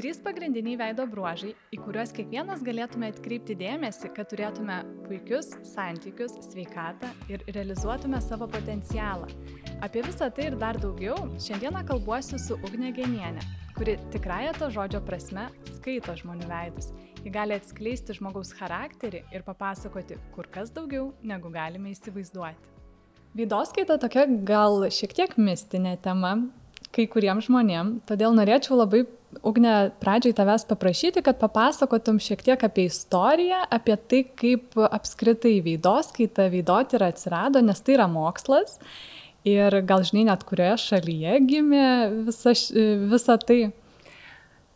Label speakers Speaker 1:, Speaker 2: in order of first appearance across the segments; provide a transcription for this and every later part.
Speaker 1: Trys pagrindiniai veido bruožai, į kuriuos kiekvienas galėtume atkreipti dėmesį, kad turėtume puikius santykius, sveikatą ir realizuotume savo potencialą. Apie visą tai ir dar daugiau šiandieną kalbuosiu su Ugne Genienė, kuri tikrąją to žodžio prasme skaito žmonių veidus. Ji gali atskleisti žmogaus charakterį ir papasakoti kur kas daugiau, negu galime įsivaizduoti. Veidoskaita tokia gal šiek tiek mistinė tema, kai kuriems žmonėms, todėl norėčiau labai, Ugne, pradžiai tavęs paprašyti, kad papasakotum šiek tiek apie istoriją, apie tai, kaip apskritai veidoskaita, veidotira atsirado, nes tai yra mokslas ir gal žinai net kurioje šalyje gimė visa, visa tai.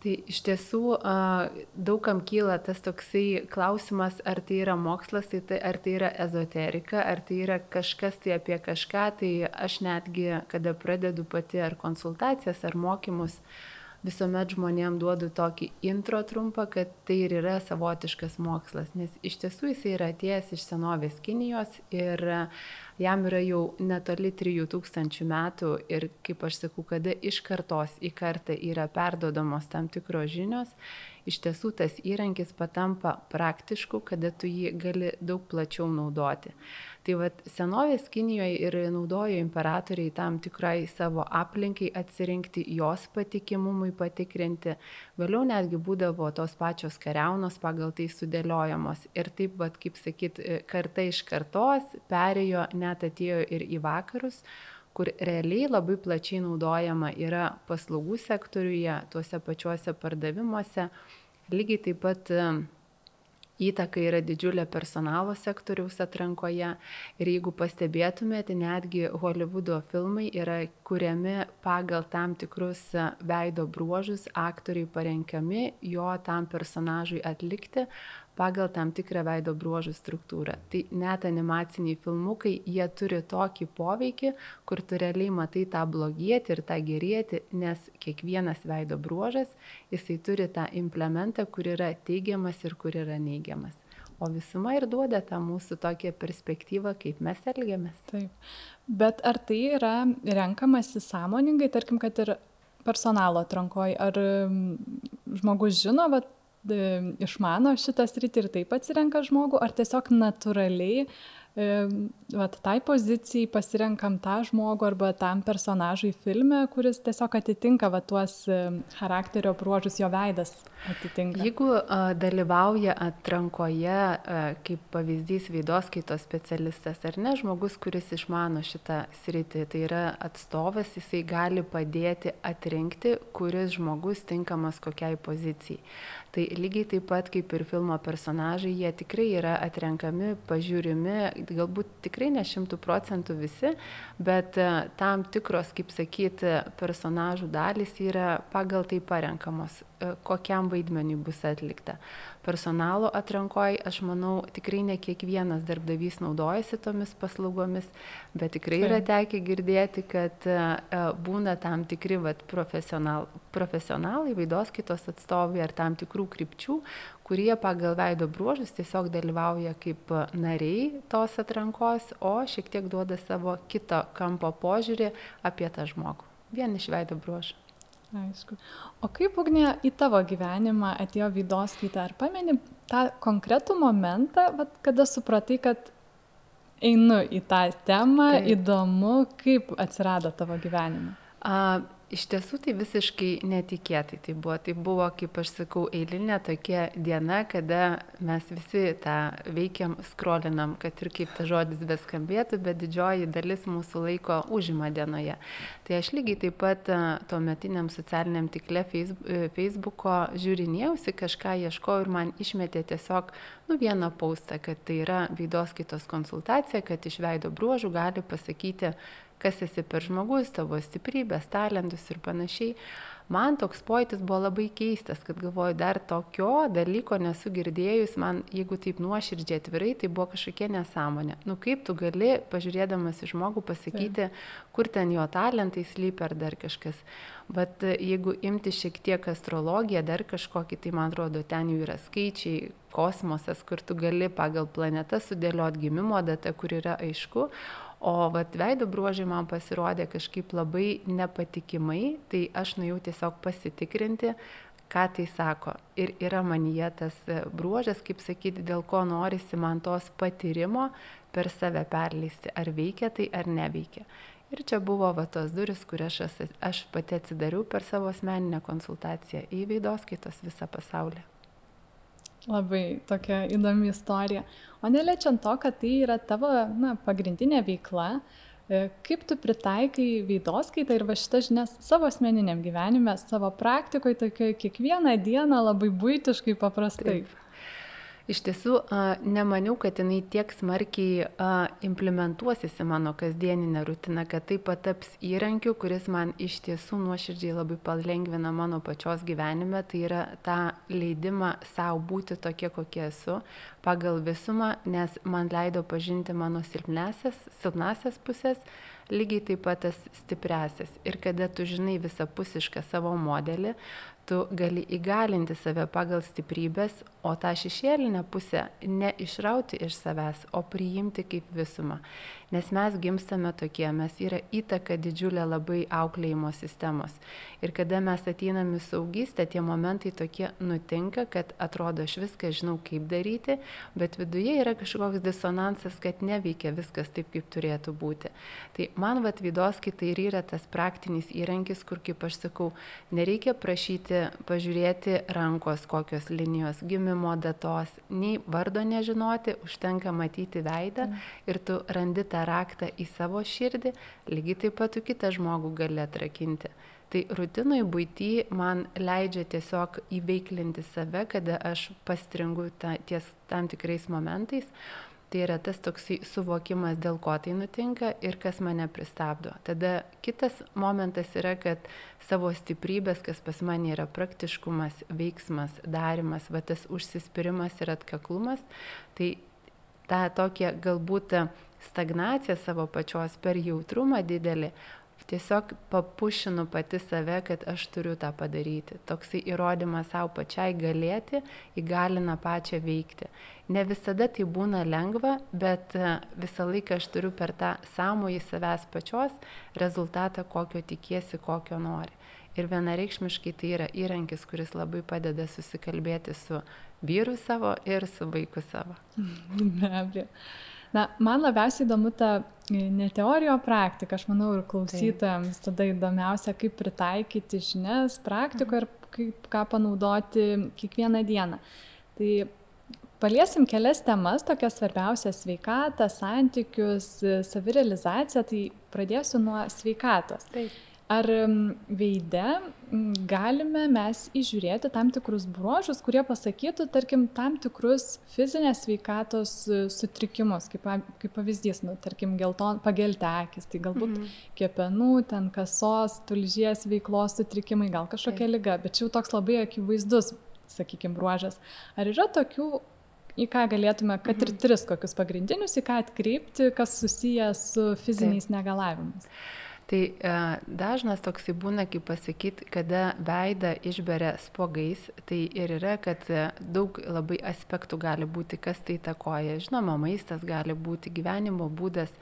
Speaker 2: Tai iš tiesų daugam kyla tas toksai klausimas, ar tai yra mokslas, tai, tai ar tai yra ezoterika, ar tai yra kažkas tai apie kažką, tai aš netgi, kada pradedu pati ar konsultacijas, ar mokymus, visuomet žmonėm duodu tokį intro trumpą, kad tai ir yra savotiškas mokslas, nes iš tiesų jis yra atėjęs iš senovės Kinijos ir jam yra jau netoli 3000 metų ir kaip aš sakau, kada iš kartos į kartą yra perdodamos tam tikros žinios, iš tiesų tas įrankis patampa praktišku, kada tu jį gali daug plačiau naudoti. Tai vad senovės Kinijoje ir naudojo imperatoriai tam tikrai savo aplinkai atsirinkti, jos patikimumui patikrinti. Vėliau netgi būdavo tos pačios kariaunos pagal tai sudėliojamos. Ir taip, vad, kaip sakyt, karta iš kartos perėjo, net atėjo ir į vakarus kur realiai labai plačiai naudojama yra paslaugų sektoriuje, tuose pačiuose pardavimuose. Lygiai taip pat įtaka yra didžiulė personalo sektoriaus atrankoje. Ir jeigu pastebėtumėte, netgi Hollywoodo filmai yra kuriami pagal tam tikrus veido bruožus, aktoriai parenkami jo tam personažui atlikti, pagal tam tikrą veido bruožų struktūrą. Tai net animaciniai filmukai, jie turi tokį poveikį, kur tu realiai matai tą blogietį ir tą gerėti, nes kiekvienas veido bruožas, jisai turi tą implementą, kur yra teigiamas ir kur yra neigiamas. O visuma ir duoda tą mūsų tokią perspektyvą, kaip mes elgiamės.
Speaker 1: Taip. Bet ar tai yra renkamasi sąmoningai, tarkim, kad ir personalo atrankoje, ar mm, žmogus žino, vat, išmano šitą sritį ir taip atsirenka žmogų, ar tiesiog natūraliai vat, tai pozicijai pasirenkam tą žmogų arba tam personažui filme, kuris tiesiog atitinka vat, tuos charakterio bruožus, jo veidas atitinka.
Speaker 2: Jeigu a, dalyvauja atrankoje, a, kaip pavyzdys veidos kaitos specialistas ar ne, žmogus, kuris išmano šitą sritį, tai yra atstovas, jisai gali padėti atrinkti, kuris žmogus tinkamas kokiai pozicijai. Tai lygiai taip pat kaip ir filmo personažai, jie tikrai yra atrenkami, pažiūrimi, galbūt tikrai ne šimtų procentų visi, bet e, tam tikros, kaip sakyti, personažų dalys yra pagal tai parenkamos, e, kokiam vaidmeniui bus atlikta personalo atrankoj, aš manau, tikrai ne kiekvienas darbdavys naudojasi tomis paslaugomis, bet tikrai yra tekę girdėti, kad e, e, būna tam tikri vat, profesional, profesionalai, vaidos kitos atstovai ar tam tikrų krypčių, kurie pagal veido bruožus tiesiog dalyvauja kaip nariai tos atrankos, o šiek tiek duoda savo kito kampo požiūrį apie tą žmogų. Vien iš veido bruožų.
Speaker 1: Aišku. O kaip ugnė į tavo gyvenimą atėjo vydos kaita? Ar pameni tą konkretų momentą, vat, kada supratai, kad einu į tą temą, Taip. įdomu, kaip atsirado tavo gyvenime?
Speaker 2: A, Iš tiesų tai visiškai netikėtai tai buvo. Tai buvo, kaip aš sakau, eilinė tokia diena, kada mes visi tą veikiam, skrolinam, kad ir kaip tas žodis beskambėtų, bet didžioji dalis mūsų laiko užima dienoje. Tai aš lygiai taip pat tuo metiniam socialiniam tikle e, Facebooko žiūrinėjausi, kažką ieškojau ir man išmetė tiesiog nu, vieną paustą, kad tai yra veidos kitos konsultacija, kad iš veido bruožų gali pasakyti, kas esi per žmogus, tavo stiprybės, talentus ir panašiai. Man toks pojūtis buvo labai keistas, kad galvoju, dar tokio dalyko nesu girdėjus, man jeigu taip nuoširdžiai atvirai, tai buvo kažkokia nesąmonė. Nu kaip tu gali, pažiūrėdamas į žmogų, pasakyti, kur ten jo talentai slypi ar dar kažkas. Bet jeigu imti šiek tiek astrologiją, dar kažkokį, tai man atrodo, ten jau yra skaičiai, kosmosas, kur tu gali pagal planetą sudėlioti gimimo datą, kur yra aišku, O vat veido bruožai man pasirodė kažkaip labai nepatikimai, tai aš nuėjau tiesiog pasitikrinti, ką tai sako. Ir yra manyje tas e, bruožas, kaip sakyti, dėl ko norisi man tos patyrimo per save perleisti, ar veikia tai ar neveikia. Ir čia buvo va tos duris, kurias aš, aš pati atsidariau per savo asmeninę konsultaciją į veidos kaitos visą pasaulį.
Speaker 1: Labai tokia įdomi istorija. O neliečiant to, kad tai yra tavo na, pagrindinė veikla, E, kaip tu pritaikai veidoskaitą ir va šitas žinias savo asmeniniam gyvenime, savo praktikoje, tokioje kiekvieną dieną labai būtiškai paprastai? Taip.
Speaker 2: Iš tiesų, nemaniau, kad jinai tiek smarkiai implementuosis į mano kasdieninę rutiną, kad tai pataps įrankiu, kuris man iš tiesų nuoširdžiai labai palengvina mano pačios gyvenime. Tai yra tą leidimą savo būti tokie, kokie esu, pagal visumą, nes man leido pažinti mano silpnesias, silpnasias pusės, lygiai taip pat tas stipresias. Ir kada tu žinai visapusišką savo modelį, tu gali įgalinti save pagal stiprybės, o tą šešėlinę pusę neišrauti iš savęs, o priimti kaip visumą nes mes gimstame tokie, mes yra įtaka didžiulė labai auklėjimo sistemos. Ir kada mes ateinam į saugystę, tie momentai tokie nutinka, kad atrodo, aš viską žinau, kaip daryti, bet viduje yra kažkoks disonansas, kad neveikia viskas taip, kaip turėtų būti. Tai man vad vidos kitai ir yra tas praktinis įrankis, kur, kaip aš sakau, nereikia prašyti pažiūrėti rankos kokios linijos, gimimo datos, nei vardo nežinoti, užtenka matyti veidą mm. ir tu randi tą raktą į savo širdį, lygiai taip pat tu kitą žmogų gali atrakinti. Tai rutinoj būty man leidžia tiesiog įveiklinti save, kada aš pastringu ta, ties tam tikrais momentais. Tai yra tas toksai suvokimas, dėl ko tai nutinka ir kas mane pristabdo. Tada kitas momentas yra, kad savo stiprybės, kas pas mane yra praktiškumas, veiksmas, darimas, va tas užsispyrimas ir atkaklumas, tai tą tokią galbūt stagnaciją savo pačios per jautrumą didelį, tiesiog papušinu pati save, kad aš turiu tą padaryti. Toksai įrodymas savo pačiai galėti įgalina pačią veikti. Ne visada tai būna lengva, bet e, visą laiką aš turiu per tą sąmojį savęs pačios rezultatą, kokio tikiesi, kokio nori. Ir vienareikšmiškai tai yra įrankis, kuris labai padeda susikalbėti su vyru savo ir su vaiku savo.
Speaker 1: Be abejo. Na, man labiausiai įdomu ta e, ne teorijo praktika, aš manau ir klausytojams Taip. tada įdomiausia, kaip pritaikyti žinias praktikoje ir kaip ką panaudoti kiekvieną dieną. Tai paliesim kelias temas, tokias svarbiausias sveikatą, santykius, savirealizaciją, tai pradėsiu nuo sveikatos. Taip. Ar veide galime mes įžiūrėti tam tikrus bruožus, kurie pasakytų, tarkim, tam tikrus fizinės veikatos e, sutrikimus, kaip, kaip pavyzdys, nu, tarkim, gelton, pagelti akis, tai galbūt -hmm. kepenų, ten kasos, tulžies veiklos sutrikimai, gal kažkokia okay. lyga, bet čia jau toks labai akivaizdus, sakykime, bruožas. Ar yra tokių į ką galėtume, kad ir mhm. tris kokius pagrindinius, į ką atkreipti, kas susijęs su fiziniais Taip. negalavimais?
Speaker 2: Tai e, dažnas toksai būna, kaip pasakyti, kada veidą išberia spogais, tai ir yra, kad e, daug labai aspektų gali būti, kas tai takoja. Žinoma, maistas gali būti gyvenimo būdas,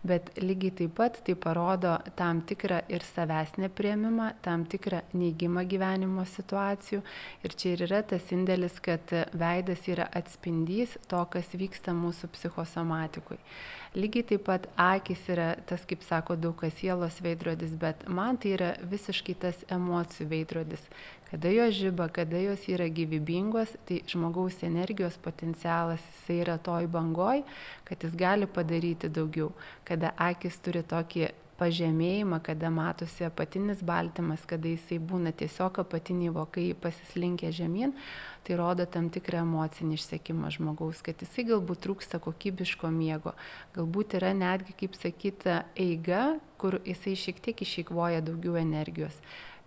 Speaker 2: bet lygiai taip pat tai parodo tam tikrą ir savęs neprieimimą, tam tikrą neįgymą gyvenimo situacijų. Ir čia ir yra tas indėlis, kad veidas yra atspindys to, kas vyksta mūsų psichosomatikui. Lygiai taip pat akis yra tas, kaip sako daug kas sielos veidrodis, bet man tai yra visiškai tas emocijų veidrodis. Kada jos žyba, kada jos yra gyvybingos, tai žmogaus energijos potencialas jisai yra toj bangoj, kad jis gali padaryti daugiau. Kada akis turi tokį pažemėjimą, kada matosi apatinis baltymas, kada jisai būna tiesiog apatiniai vokai pasislinkę žemyn, tai rodo tam tikrą emocinį išsekimą žmogaus, kad jisai galbūt trūksta kokybiško miego, galbūt yra netgi, kaip sakyta, eiga, kur jisai šiek tiek išeikvoja daugiau energijos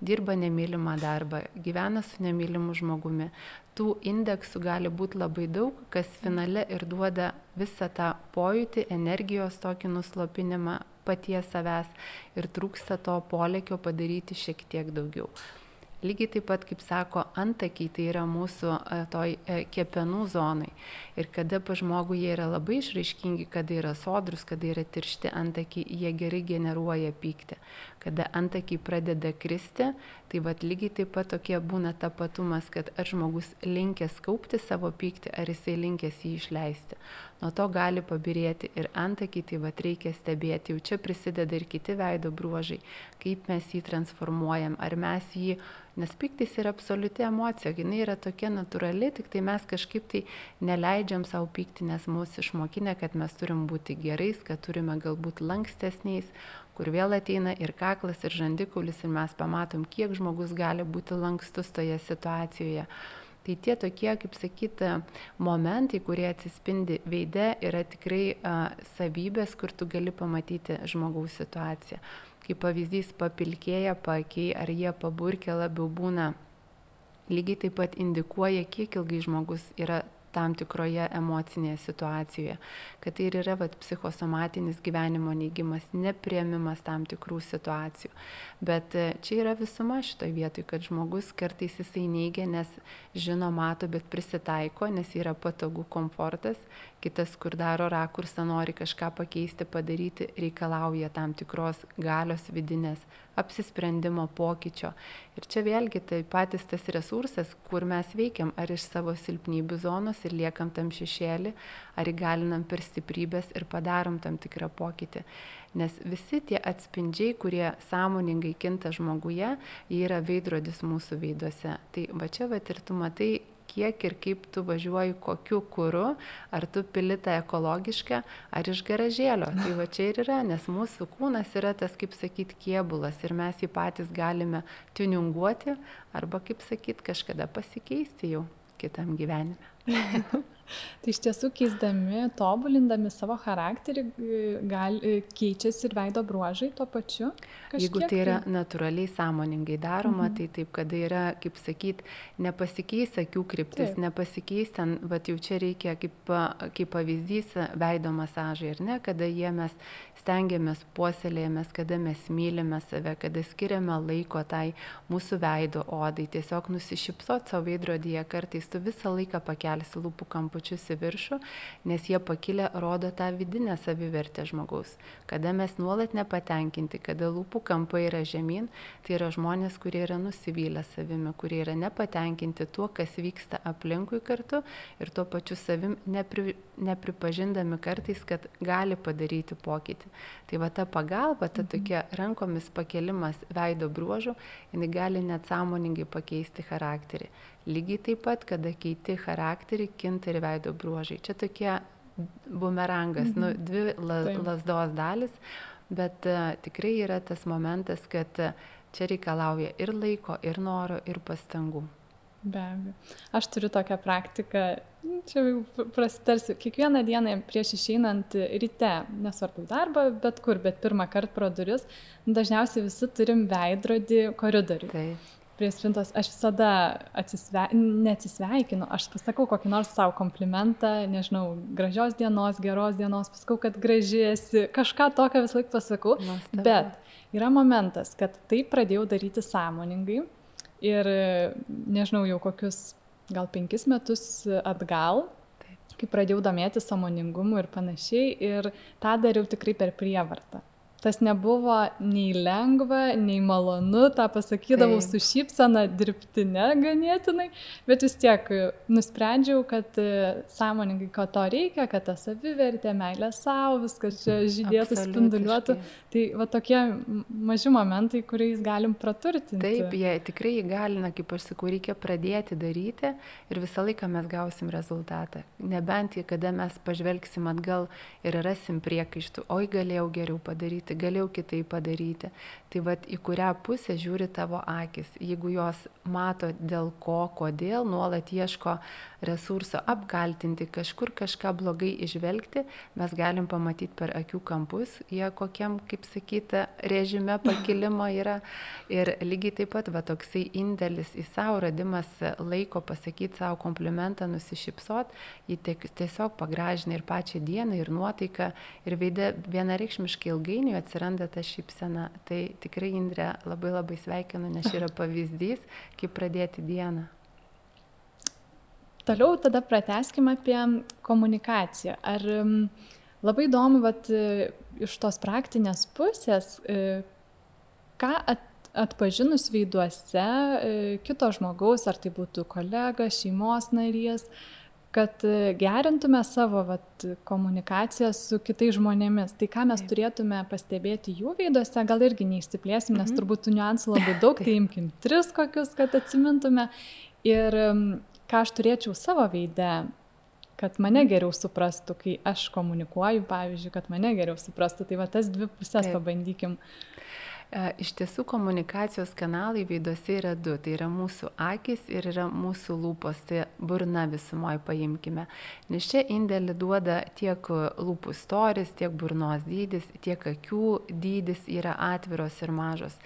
Speaker 2: dirba nemylimą darbą, gyvena su nemylimu žmogumi. Tų indeksų gali būti labai daug, kas finale ir duoda visą tą pojūtį, energijos tokį nuslopinimą, paties savęs ir trūksta to polėkio padaryti šiek tiek daugiau. Lygiai taip pat, kaip sako, antakiai tai yra mūsų e, toj e, kepenų zonai. Ir kada pa žmogų jie yra labai išraiškingi, kada yra sodrus, kada yra tiršti antakiai, jie gerai generuoja pyktį. Kada antakiai pradeda kristi, tai vad lygiai taip pat tokie būna tapatumas, kad ar žmogus linkęs kaupti savo pyktį, ar jisai linkęs jį išleisti. Nuo to gali pabirėti ir antakiai, tai vad reikia stebėti. Jau čia prisideda ir kiti veido bruožai, kaip mes jį transformuojam, ar mes jį Nes piktis yra absoliuti emocija, jinai yra tokia natūrali, tik tai mes kažkaip tai neleidžiam savo pykti, nes mūsų išmokinė, kad mes turim būti gerais, kad turime galbūt lankstesniais, kur vėl ateina ir kaklas, ir žandikulis, ir mes pamatom, kiek žmogus gali būti lankstus toje situacijoje. Tai tie tokie, kaip sakyti, momentai, kurie atsispindi veide, yra tikrai a, savybės, kur tu gali pamatyti žmogaus situaciją kaip pavyzdys papilkėja paakiai ar jie paburkę labiau būna, lygiai taip pat indikuoja, kiek ilgai žmogus yra tam tikroje emocinėje situacijoje, kad tai ir yra vat, psichosomatinis gyvenimo neigimas, nepriemimas tam tikrų situacijų. Bet e, čia yra visuma šitoje vietoje, kad žmogus kartais jisai neigia, nes žino, mato, bet prisitaiko, nes yra patogu komfortas, kitas, kur daro rakursą, nori kažką pakeisti, padaryti, reikalauja tam tikros galios vidinės apsisprendimo pokyčio. Ir čia vėlgi tai patys tas resursas, kur mes veikiam, ar iš savo silpnybių zonos ir liekam tam šešėlį, ar įgalinam per stiprybės ir padarom tam tikrą pokytį. Nes visi tie atspindžiai, kurie sąmoningai kinta žmoguje, jie yra veidrodis mūsų veiduose. Tai va čia va ir tu matai kiek ir kaip tu važiuoji, kokiu kūru, ar tu pili tą ekologišką, ar iš garažėlio. Tai va čia ir yra, nes mūsų kūnas yra tas, kaip sakyt, kiebulas ir mes jį patys galime tuninguoti arba, kaip sakyt, kažkada pasikeisti jau kitam gyvenime.
Speaker 1: Tai iš tiesų keisdami, tobulindami savo charakterį, gal, keičiasi ir veido bruožai tuo pačiu.
Speaker 2: Kažkiek. Jeigu tai yra natūraliai sąmoningai daroma, mhm. tai taip, kada yra, kaip sakyt, nepasikeis akių kryptis, taip. nepasikeis ten, va jau čia reikia kaip, kaip pavyzdys veido masažai, ar ne, kada jie mes stengiamės, puoselėjamės, kada mes mylime save, kada skiriame laiko tai mūsų veido odai, tiesiog nusišypsot savo veidrodyje, kartais tu visą laiką pakelsi lūpų kampu skambučius į viršų, nes jie pakilę rodo tą vidinę savivertę žmogaus. Kada mes nuolat nepatenkinti, kada lūpų kampai yra žemyn, tai yra žmonės, kurie yra nusivylę savimi, kurie yra nepatenkinti tuo, kas vyksta aplinkui kartu ir tuo pačiu savim nepri, nepripažindami kartais, kad gali padaryti pokytį. Tai va ta pagalba, ta mhm. tokia rankomis pakelimas veido bruožų, jinai gali net sąmoningai pakeisti charakterį. Lygiai taip pat, kada keiti charakterį, kinta ir veido bruožai. Čia tokie bumerangas, nu, mhm. nu, dvi la, lasdos dalis, bet uh, tikrai yra tas momentas, kad uh, čia reikalauja ir laiko, ir noro, ir pastangų.
Speaker 1: Be abejo. Aš turiu tokią praktiką, čia jau prasitarsiu, kiekvieną dieną prieš išeinant ryte, nesvarbu darbą, bet kur, bet pirmą kartą pro duris, dažniausiai visi turim veidrodį koridoriui. Taip prie spintos aš visada atsisve... neatsisveikinu, aš pasakau kokį nors savo komplimentą, nežinau, gražios dienos, geros dienos, pasakau, kad graži esi, kažką tokio vis laik pasakau, Nuostabu. bet yra momentas, kad tai pradėjau daryti sąmoningai ir, nežinau, jau kokius gal penkis metus atgal, kai pradėjau domėti samoningumu ir panašiai, ir tą dariau tikrai per prievartą tas nebuvo nei lengva, nei malonu, tą pasakydavau Taip. su šypsena dirbtinė ganėtinai, bet vis tiek nusprendžiau, kad e, sąmoningai, ko to reikia, kad ta savivertė, meilė savo, viskas čia žydėtų, spinduliuotų. Tai va tokie maži momentai, kuriais galim praturtinti.
Speaker 2: Taip, jie tikrai įgalina, kaip aš sakau, reikia pradėti daryti ir visą laiką mes gausim rezultatą. Nebent, kada mes pažvelgsim atgal ir rasim priekaištų, oi galėjau geriau padaryti, galėjau kitaip padaryti. Tai vad į kurią pusę žiūri tavo akis. Jeigu jos mato dėl ko, kodėl, nuolat ieško resurso apkaltinti, kažkur kažką blogai išvelgti, mes galim pamatyti per akių kampus, jie kokiam, kaip sakyti, režime pakilimo yra. Ir lygiai taip pat va toksai indėlis į savo radimas laiko pasakyti savo komplimentą, nusišypsot, jį tiesiog pagražina ir pačią dieną, ir nuotaiką, ir veidė vienareikšmiškai ilgainiui atsiranda ta šypsena. Tai tikrai Indrė labai labai sveikinu, nes yra pavyzdys, kaip pradėti dieną.
Speaker 1: Toliau tada prateskime apie komunikaciją. Ar labai įdomu, vat, iš tos praktinės pusės, e, ką at, atpažinus veiduose e, kito žmogaus, ar tai būtų kolega, šeimos narys, kad e, gerintume savo vat, komunikaciją su kitais žmonėmis. Tai ką mes Taip. turėtume pastebėti jų veiduose, gal irgi neišsiplėsim, nes mhm. turbūt tų niuansų labai daug, tai imkim tris kokius, kad atsimintume. Ir ką aš turėčiau savo veidę, kad mane geriau suprastų, kai aš komunikuoju, pavyzdžiui, kad mane geriau suprastų. Tai va tas dvi pusės Taip. pabandykim.
Speaker 2: E, iš tiesų komunikacijos kanalai veiduose yra du. Tai yra mūsų akis ir yra mūsų lūpos, tai burna visumoje paimkime. Nes čia indėlį duoda tiek lūpų storis, tiek burnos dydis, tiek akių dydis yra atviros ir mažos.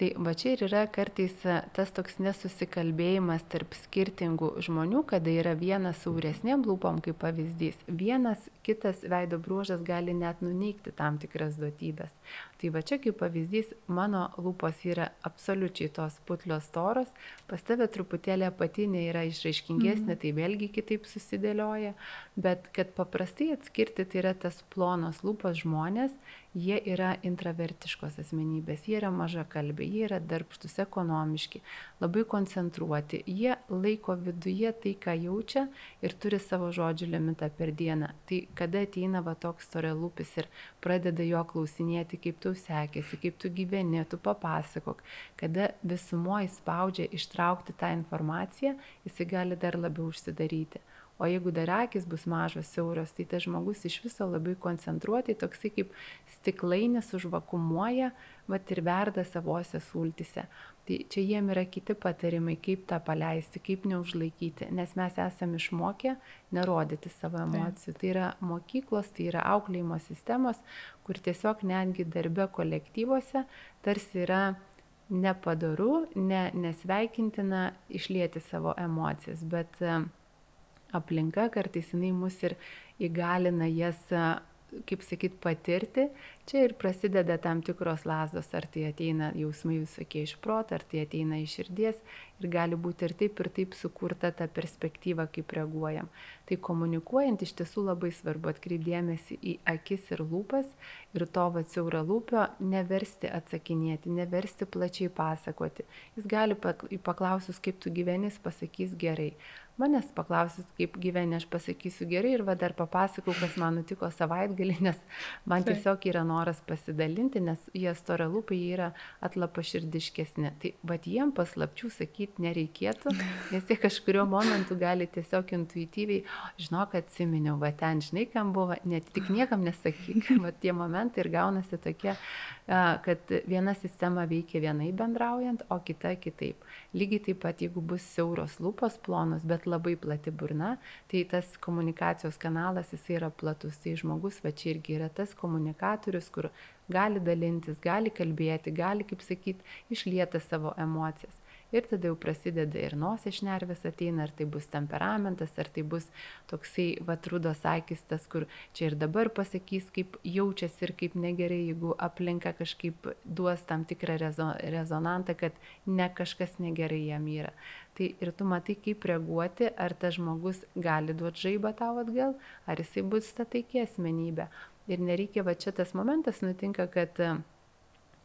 Speaker 2: Tai va čia ir yra kartais tas toks nesusikalbėjimas tarp skirtingų žmonių, kada yra vienas sauresnėm lūpom kaip pavyzdys. Vienas kitas veido bruožas gali net nuneikti tam tikras duotybės. Tai va čia kaip pavyzdys, mano lūpos yra absoliučiai tos putlios storos, pas tave truputėlį apatinė yra išraiškingesnė, mm. tai vėlgi kitaip susidėlioja, bet kad paprastai atskirti, tai yra tas plonos lūpos žmonės jie yra intravertiškos asmenybės, jie yra mažakalbiai, jie yra darbštus, ekonomiški, labai koncentruoti, jie laiko viduje tai, ką jaučia ir turi savo žodžių limitą per dieną. Tai kada ateina va toks storelūpis ir pradeda jo klausinėti, kaip tu sekėsi, kaip tu gyveni, tu papasakok, kada visumoji spaudžia ištraukti tą informaciją, jisai gali dar labiau užsidaryti. O jeigu dar akis bus mažos, siauros, tai tas žmogus iš viso labai koncentruotai, toksai kaip stiklainis užvakumuoja, va ir verda savose sultise. Tai čia jiem yra kiti patarimai, kaip tą paleisti, kaip neužlaikyti, nes mes esame išmokę nerodyti savo emocijų. Tai yra mokyklos, tai yra auklėjimo sistemos, kur tiesiog netgi darbe kolektyvuose tarsi yra nepadaru, ne, nesveikintina išlėti savo emocijas, bet aplinka kartais jinai mus ir įgalina jas kaip sakyt, patirti, čia ir prasideda tam tikros lasdos, ar tai ateina jausmai visokie iš proto, ar tai ateina iš širdies ir gali būti ir taip, ir taip sukurta ta perspektyva, kaip reaguojam. Tai komunikuojant iš tiesų labai svarbu atkreipdėmėsi į akis ir lūpas ir to vatsiaurą lūpio neversti atsakinėti, neversti plačiai pasakoti. Jis gali paklausus, kaip tu gyvenis, pasakys gerai manęs paklausit, kaip gyveni, aš pasakysiu gerai ir va dar papasakau, kas man nutiko savaitgalį, nes man tiesiog yra noras pasidalinti, nes jie storalūpai yra atlapaširdiškesni. Tai va jiem paslapčių sakyti nereikėtų, nes jie kažkurio momentu gali tiesiog intuityviai, žinok, atsiminiau, va ten žinai, kam buvo, net tik niekam nesakyk, va tie momentai ir gaunasi tokie, kad viena sistema veikia vienai bendraujant, o kita kitaip. Lygiai taip pat, jeigu bus siauros lūpos plonos, bet labai plati burna, tai tas komunikacijos kanalas jis yra platus. Tai žmogus va čia irgi yra tas komunikatorius, kur gali dalintis, gali kalbėti, gali, kaip sakyt, išlieti savo emocijas ir tada jau prasideda ir nosies šnervės ateina, ar tai bus temperamentas, ar tai bus toksai vatrudos akis, tas, kur čia ir dabar pasakys, kaip jaučiasi ir kaip negerai, jeigu aplinka kažkaip duos tam tikrą rezo, rezonantą, kad ne kažkas negerai jam yra. Tai ir tu matai, kaip reaguoti, ar tas žmogus gali duoti žaibą tau atgal, ar jisai bus ta taikė asmenybė. Ir nereikia, va čia tas momentas nutinka, kad uh,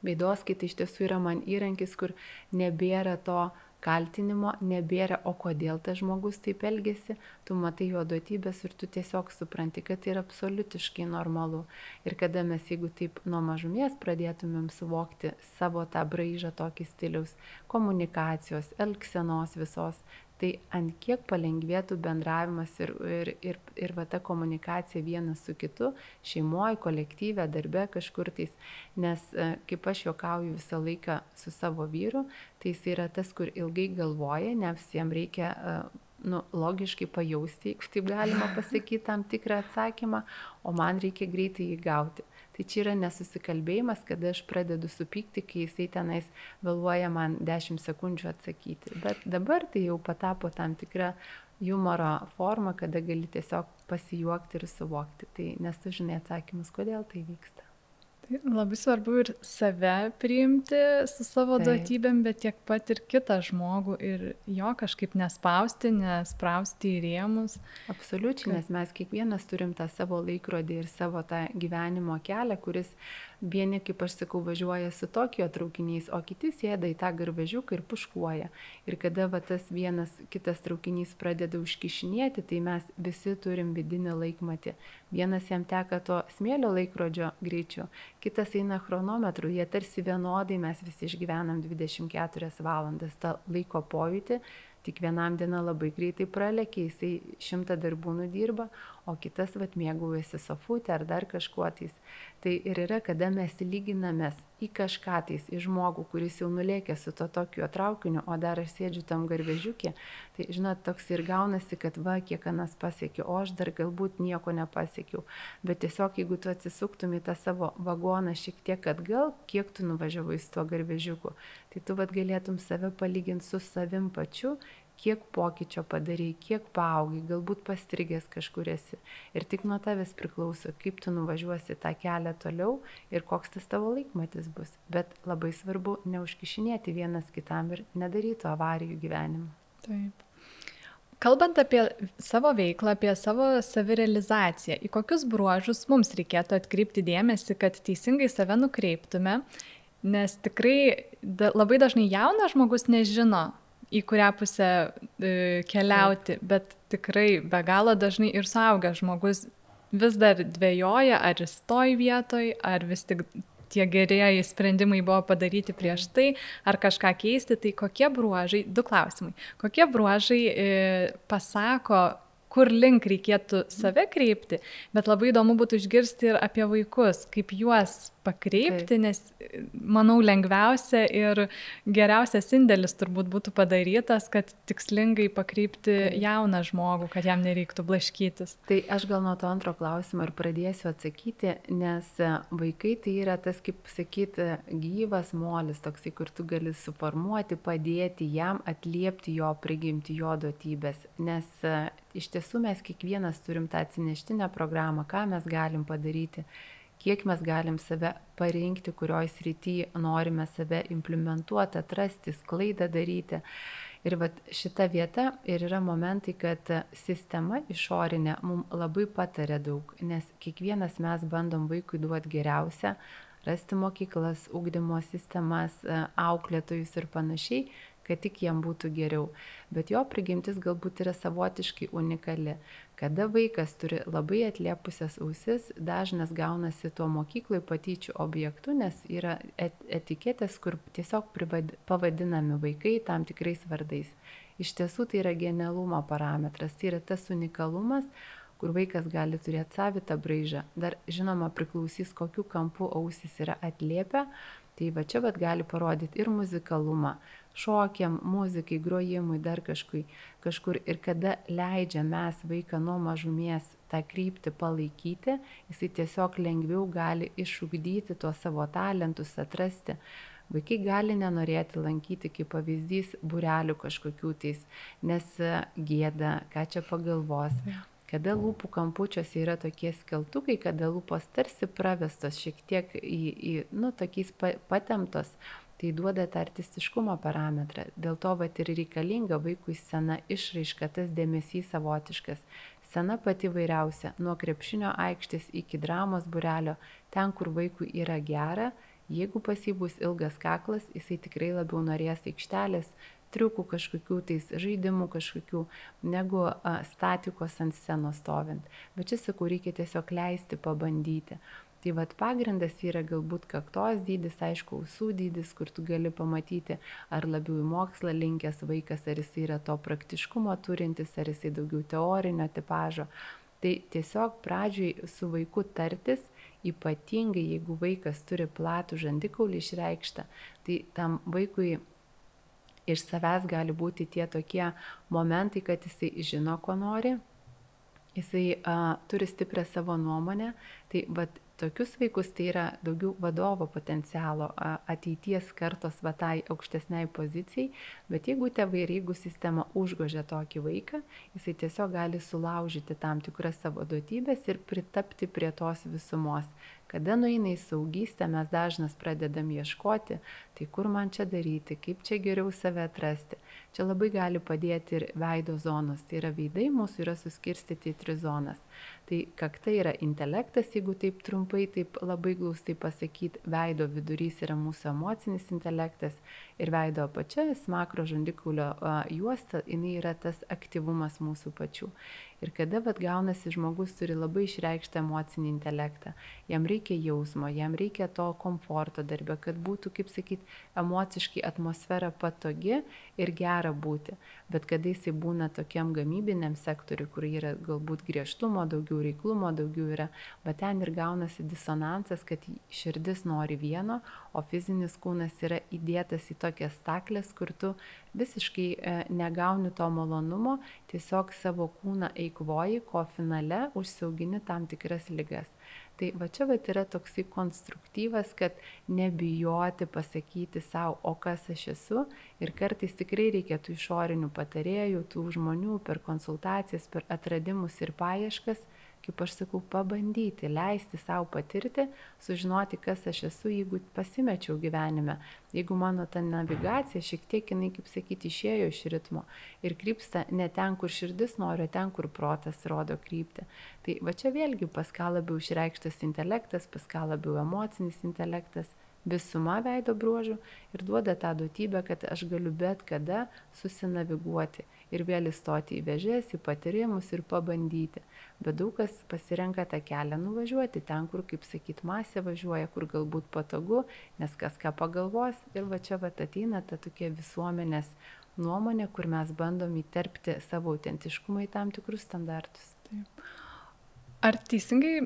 Speaker 2: Veidoskaita iš tiesų yra man įrankis, kur nebėra to kaltinimo, nebėra, o kodėl tas žmogus taip elgesi, tu matai jo duotybės ir tu tiesiog supranti, kad tai yra absoliutiškai normalu. Ir kada mes, jeigu taip nuo mažumės pradėtumėm suvokti savo tą braižą tokį stiliaus komunikacijos, elgsenos visos, tai ant kiek palengvėtų bendravimas ir, ir, ir, ir va ta komunikacija vienas su kitu, šeimoje, kolektyve, darbe kažkur tais, nes e, kaip aš juokauju visą laiką su savo vyru, tai jis yra tas, kur ilgai galvoja, ne visiems reikia e, nu, logiškai pajausti, jeigu taip galima pasakyti, tam tikrą atsakymą, o man reikia greitai jį gauti. Tai čia yra nesusikalbėjimas, kada aš pradedu supykti, kai jisai tenais vėluoja man 10 sekundžių atsakyti. Bet dabar tai jau patapo tam tikra humoro forma, kada gali tiesiog pasijuokti ir suvokti. Tai nes tu žinai atsakymus, kodėl tai vyksta.
Speaker 1: Tai labai svarbu ir save priimti su savo Taip. duotybėm, bet tiek pat ir kitą žmogų ir jo kažkaip nespausti, nesprausti į rėmus.
Speaker 2: Absoliučiai, nes mes kiekvienas turim tą savo laikrodį ir savo tą gyvenimo kelią, kuris Vieni, kaip aš sakau, važiuoja su Tokijo traukiniais, o kiti sėda į tą garvežiuką ir puškuoja. Ir kada va, tas vienas kitas traukinys pradeda užkišinėti, tai mes visi turim vidinį laikmatį. Vienas jam teka to smėlio laikrodžio greičiu, kitas eina chronometru, jie tarsi vienodai mes visi išgyvenam 24 valandas tą laiko pojūtį tik vienam diena labai greitai pralekia, jisai šimtą darbų nudirba, o kitas vat mėgaujasi sofutė ar dar kažkuo tais. Tai ir yra, kada mes lyginamės į kažką tais, į žmogų, kuris jau nulėkė su to tokiu traukiniu, o dar aš sėdžiu tam garvežiukė, tai žinot, toks ir gaunasi, kad va, kiek anas pasiekiu, o aš dar galbūt nieko nepasiekiau. Bet tiesiog, jeigu tu atsisuktum į tą savo vagoną šiek tiek atgal, kiek tu nuvažiavai su tuo garvežiuku, tai tu vad galėtum save palyginti su savim pačiu kiek pokyčio padarai, kiek paaugai, galbūt pastrigęs kažkur esi. Ir tik nuo tavęs priklauso, kaip tu nuvažiuosi tą kelią toliau ir koks tas tavo laikmatis bus. Bet labai svarbu neužkišinėti vienas kitam ir nedaryti avarijų gyvenimą.
Speaker 1: Taip. Kalbant apie savo veiklą, apie savo savirealizaciją, į kokius bruožus mums reikėtų atkreipti dėmesį, kad teisingai save nukreiptume, nes tikrai da, labai dažnai jaunas žmogus nežino, į kurią pusę e, keliauti, bet tikrai be galo dažnai ir suaugęs žmogus vis dar dvėjoja, ar jis toj vietoj, ar vis tik tie gerieji sprendimai buvo padaryti prieš tai, ar kažką keisti, tai kokie bruožai, du klausimai, kokie bruožai e, pasako, kur link reikėtų save kreipti, bet labai įdomu būtų išgirsti ir apie vaikus, kaip juos pakreipti, Taip. nes manau lengviausia ir geriausias indėlis turbūt būtų padarytas, kad tikslingai pakreipti Taip. jauną žmogų, kad jam nereiktų blaškytis.
Speaker 2: Tai aš gal nuo to antro klausimo ir pradėsiu atsakyti, nes vaikai tai yra tas, kaip sakyti, gyvas molis, toksai, kur tu gali suformuoti, padėti jam atliepti jo prigimti, jo duotybės. Nes iš tiesų mes kiekvienas turim tą atsineštinę programą, ką mes galim padaryti kiek mes galim save parinkti, kurioj srity norime save implementuoti, atrasti, sklaidą daryti. Ir vat šita vieta ir yra momentai, kad sistema išorinė mums labai patarė daug, nes kiekvienas mes bandom vaikui duoti geriausią, rasti mokyklas, ūkdymo sistemas, auklėtojus ir panašiai, kad tik jam būtų geriau. Bet jo prigimtis galbūt yra savotiškai unikali. Kada vaikas turi labai atliepusias ausis, dažnas gaunasi tuo mokykloje patyčių objektu, nes yra et etiketės, kur tiesiog pavadinami vaikai tam tikrais vardais. Iš tiesų tai yra genialumo parametras, tai yra tas unikalumas, kur vaikas gali turėti savitą braižą. Dar žinoma priklausys, kokiu kampu ausis yra atliepę, tai va čia bet gali parodyti ir muzikalumą, šokiam, muzikai, grojimui, dar kažkui, kažkur. Ir kada leidžia mes vaiką nuo mažumės tą kryptį palaikyti, jisai tiesiog lengviau gali išugdyti tuos savo talentus, atrasti. Vaikai gali nenorėti lankyti kaip pavyzdys burelių kažkokių tais, nes gėda, ką čia pagalvos. Kada lūpų kampučiuose yra tokie skeltukai, kada lūpos tarsi pravestos šiek tiek į, į nu, tokiais patemtos, tai duoda tą artistiškumo parametrą. Dėl to vat ir reikalinga vaikui scena išraiška, tas dėmesys savotiškas. Scena pati vairiausia, nuo krepšinio aikštės iki dramos burelio, ten, kur vaikui yra gera, jeigu pas jį bus ilgas kaklas, jisai tikrai labiau norės aikštelės, triukų kažkokių tais žaidimų kažkokių, negu a, statikos ant scenos stovint. Bet čia sakau, reikia tiesiog leisti pabandyti. Tai vad pagrindas yra galbūt kaktos dydis, aišku, ausų dydis, kur tu gali pamatyti, ar labiau į mokslą linkęs vaikas, ar jis yra to praktiškumo turintis, ar jis daugiau teorinio tipažo. Tai tiesiog pradžioj su vaiku tartis, ypatingai jeigu vaikas turi platų žandikaulį išreikštą, tai tam vaikui iš savęs gali būti tie tokie momentai, kad jisai žino, ko nori, jisai a, turi stiprią savo nuomonę, tai vat, tokius vaikus tai yra daugiau vadovo potencialo ateities kartos va tai aukštesniai pozicijai, bet jeigu tėvai ir jeigu sistema užgožia tokį vaiką, jisai tiesiog gali sulaužyti tam tikras savo duotybės ir pritapti prie tos visumos. Kada nueina į saugystę, mes dažnas pradedam ieškoti, tai kur man čia daryti, kaip čia geriau save atrasti. Čia labai gali padėti ir veido zonos, tai yra veidai mūsų yra suskirstyti į tris zonas. Tai kakta yra intelektas, jeigu taip trumpai, taip labai glaustai pasakyti, veido vidurys yra mūsų emocinis intelektas ir veido apačia, smakro žandikaulio juosta, jinai yra tas aktyvumas mūsų pačių. Ir kada vad gaunasi žmogus turi labai išreikštą emocinį intelektą, jam reikia jausmo, jam reikia to komforto darbę, kad būtų, kaip sakyt, emociškai atmosfera patogi ir gera būti. Bet kada jisai būna tokiam gamybiniam sektoriui, kur yra galbūt griežtumo, daugiau reiklumo, daugiau yra, bet ten ir gaunasi disonansas, kad širdis nori vieno, o fizinis kūnas yra įdėtas į tokias staklės, kur tu visiškai e, negauni to malonumo, tiesiog savo kūną eikvoji, ko finale užsiaugini tam tikras lygas. Tai va čia va yra toksai konstruktyvas, kad nebijoti pasakyti savo, o kas aš esu. Ir kartais tikrai reikia tų išorinių patarėjų, tų žmonių per konsultacijas, per atradimus ir paieškas, kaip aš sakau, pabandyti, leisti savo patirti, sužinoti, kas aš esu, jeigu pasimečiau gyvenime, jeigu mano ta navigacija šiek tiek, jinai, kaip sakyti, išėjo iš ritmo ir krypsta ne ten, kur širdis nori, ten, kur protas rodo krypti. Tai va čia vėlgi pas ką labiau išreikštas intelektas, pas ką labiau emocinis intelektas visuma veido bruožų ir duoda tą duotybę, kad aš galiu bet kada susinaviguoti ir vėl įstoti į vežės, į patyrimus ir pabandyti. Bet daug kas pasirenka tą kelią nuvažiuoti ten, kur, kaip sakyt, masė važiuoja, kur galbūt patogu, nes kas ką pagalvos. Ir va čia va ateina ta tokia visuomenės nuomonė, kur mes bandom įterpti savo autentiškumą į tam tikrus standartus. Taip.
Speaker 1: Ar teisingai